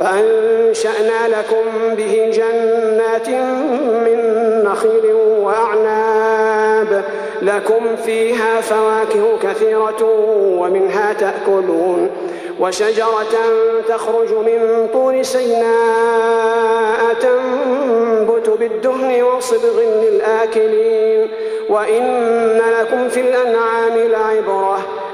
فأنشأنا لكم به جنات من نخيل وأعناب. لكم فيها فواكه كثيرة ومنها تأكلون. وشجرة تخرج من طور سيناء تنبت بالدهن وصبغ للآكلين. وإن لكم في الأنعام لعبرة.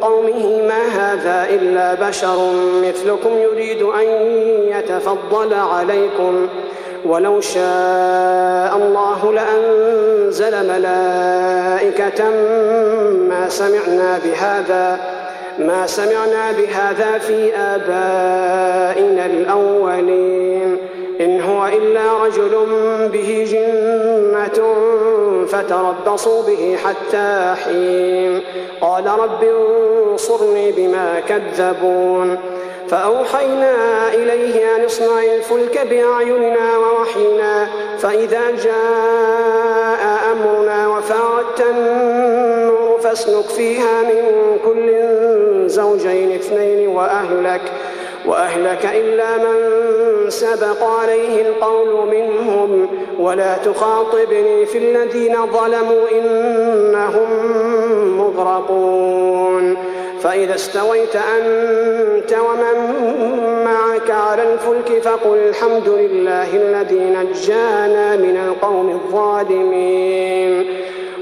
قومه ما هذا إلا بشر مثلكم يريد أن يتفضل عليكم. ولو شاء الله لأنزل ملائكة ما سمعنا بهذا ما سمعنا بهذا في آبائنا الأولين. إن هو إلا رجل به جنة فتربصوا به حتى حين. قال رب انصرني بما كذبون. فأوحينا إليه أن اصنع الفلك بأعيننا ووحينا. فإذا جاء أمرنا وفاردت النور فاسلك فيها من كل زوجين اثنين وأهلك. وأهلك إلا من سبق عليه القول منهم. ولا تخاطبني في الذين ظلموا إنهم مغرقون. فإذا استويت أنت ومن معك على الفلك فقل الحمد لله الذي نجانا من القوم الظالمين.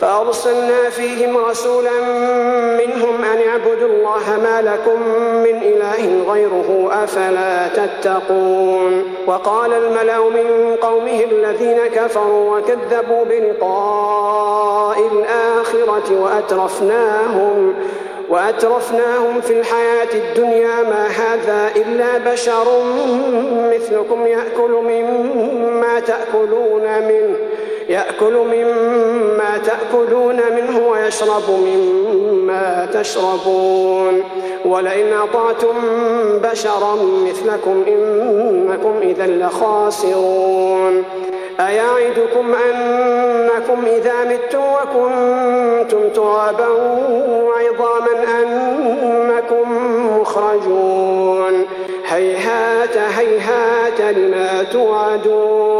فأرسلنا فيهم رسولا منهم أن اعبدوا الله ما لكم من إله غيره أفلا تتقون. وقال الملأ من قومه الذين كفروا وكذبوا بلقاء الآخرة وأترفناهم وأترفناهم في الحياة الدنيا ما هذا إلا بشر مثلكم يأكل مما تأكلون منه. يأكل مما تأكلون منه ويشرب مما تشربون. ولئن أطعتم بشرا مثلكم إنكم إذا لخاسرون. أيعدكم أنكم إذا متم وكنتم ترابا وعظاما أنكم مخرجون. هيهات هيهات لما توعدون.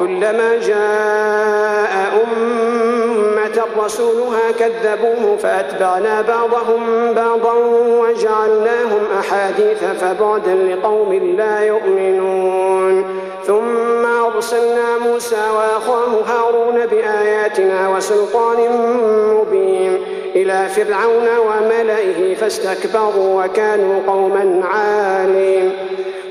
كلما جاء أمة رسولها كذبوه فأتبعنا بعضهم بعضا وجعلناهم أحاديث فبعدا لقوم لا يؤمنون. ثم أرسلنا موسى وأخاه هارون بآياتنا وسلطان مبين إلى فرعون وملئه فاستكبروا وكانوا قوما عالين.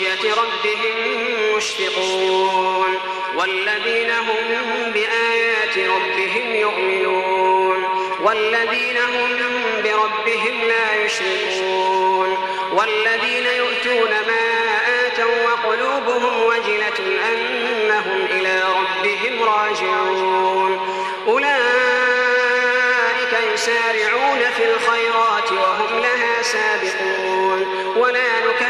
خشية ربهم مشفقون والذين هم بآيات ربهم يؤمنون والذين هم بربهم لا يشركون والذين يؤتون ما آتوا وقلوبهم وجلة أنهم إلى ربهم راجعون أولئك يسارعون في الخيرات وهم لها سابقون ولا نكلف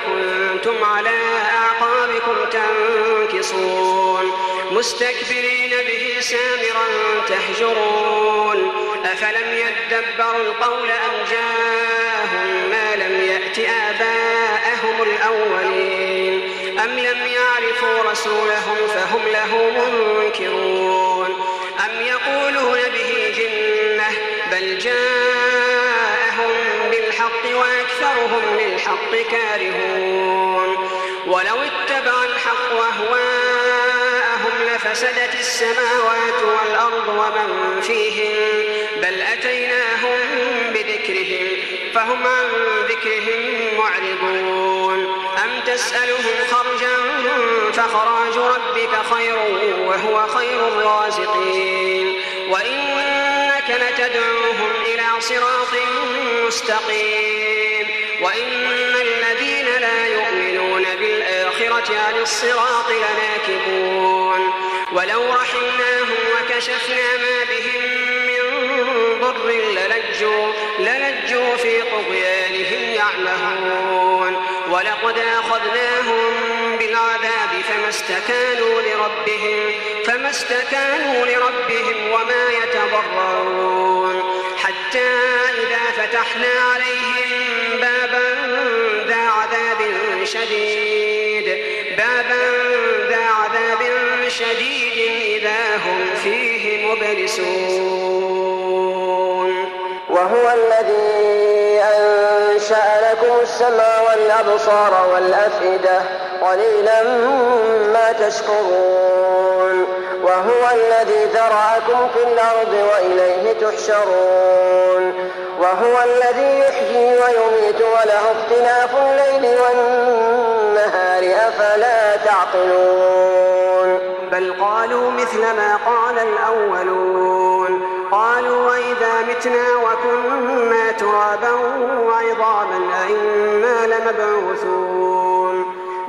فكنتم على أعقابكم تنكصون مستكبرين به سامرا تهجرون. أفلم يدبروا القول أم جاءهم ما لم يأت آباءهم الأولين؟ أم لم يعرفوا رسولهم فهم له منكرون. وأكثرهم للحق كارهون. ولو اتبع الحق أهواءهم لفسدت السماوات والأرض ومن فيهن بل أتيناهم بذكرهم فهم عن ذكرهم معرضون. أم تسألهم خرجا فخراج ربك خير وهو خير الرازقين. وإنك لتدعوهم إلى صراط مستقيم. وإن الذين لا يؤمنون بالآخرة عن الصراط لناكبون. ولو رحمناهم وكشفنا ما بهم من ضر للجوا, للجوا في طغيانهم يعمهون. ولقد أخذناهم بالعذاب فما استكانوا لربهم فما استكانوا لربهم وما يتضرعون حتى إذا فتحنا عليهم بابا ذا عذاب شديد. بابا ذا عذاب شديد إذا هم فيه مبلسون. وهو الذي أنشأ لكم السمع والأبصار والأفئدة قليلا ما تشكرون. وهو الذي ذرأكم في الأرض وإليه تحشرون. وهو الذي يحيي ويميت وله اختلاف الليل والنهار أفلا تعقلون. بل قالوا مثل ما قال الأولون. قالوا وإذا متنا وكنا ترابا وعظاما أئنا لمبعوثون.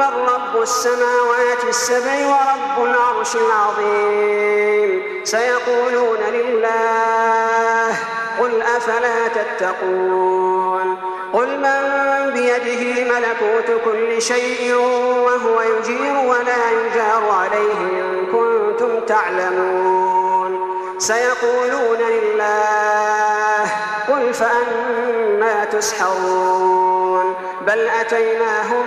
من رب السماوات السبع ورب العرش العظيم. سيقولون لله قل أفلا تتقون؟ قل من بيده ملكوت كل شيء وهو يجير ولا يجار عليه إن كنتم تعلمون. سيقولون لله قل فأنا تسحرون. بل أتيناهم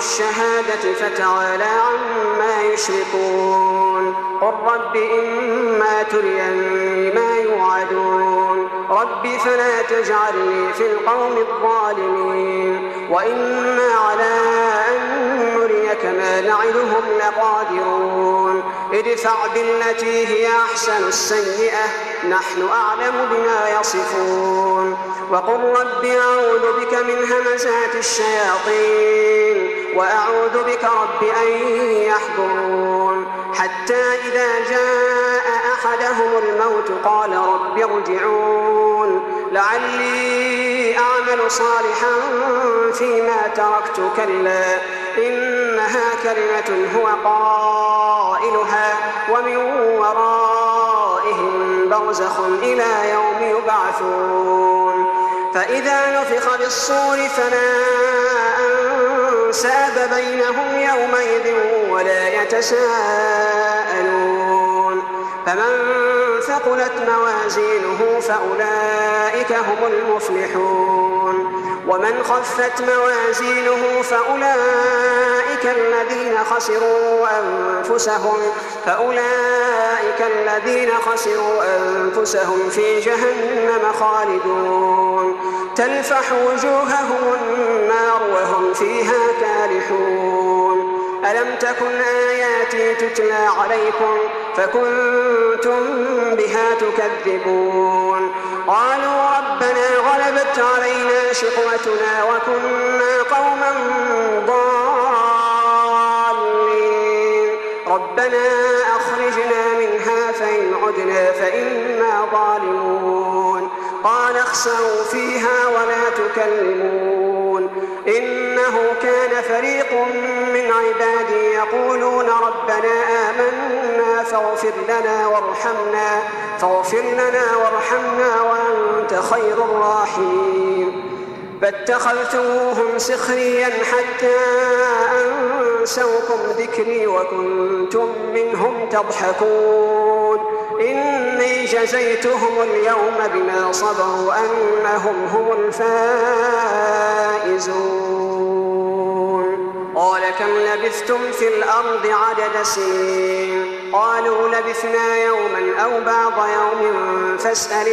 الغيب والشهادة فتعالى عما يشركون. قل رب إما تريني ما يوعدون. رب فلا تجعلني في القوم الظالمين. وإنا على أن نريك ما نعدهم لقادرون. ادفع بالتي هي أحسن السيئة. نحن أعلم بما يصفون. وقل رب أعوذ بك من همزات الشياطين وأعوذ بك رب أن يحضرون حتى إذا جاء أحدهم الموت قال رب ارجعون لعلي أعمل صالحا فيما تركت كلا إنها كلمة هو قائلها ومن ورائهم برزخ إلى يوم يبعثون فإذا نفخ بالصور فلا أنساب بينهم يومئذ ولا يتساءلون فمن ثقلت موازينه فأولئك هم المفلحون ومن خفت موازينه فأولئك الذين خسروا أنفسهم فأولئك الذين خسروا أنفسهم في جهنم خالدون. تلفح وجوههم النار وهم فيها كالحون ألم تكن آياتي تتلى عليكم فكنتم بها تكذبون. قالوا ربنا غلبت علينا شقوتنا وكنا قوما ضالين. ربنا أخرجنا منها فإن عدنا فإنا ظالمون. قال اخسروا فيها ولا تكلمون. إنه كان فريق من عبادي يقولون ربنا آمنا فاغفر لنا وارحمنا. فاغفر لنا وارحمنا وأنت خير الراحمين. فاتخذتموهم سخريا حتى أنسوكم ذكري وكنتم منهم تضحكون. إني جزيتهم اليوم بما صبروا أنهم هم الفائزون. قال كم لبثتم في الأرض عدد سنين؟ قالوا لبثنا يوما أو بعض يوم فاسأل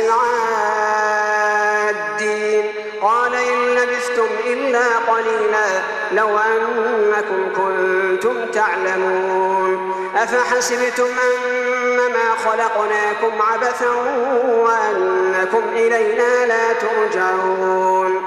العادين. قال إن لبثتم إلا قليلا لو أنكم كنتم تعلمون. أفحسبتم أنما خلقناكم عبثا وأنكم إلينا لا ترجعون.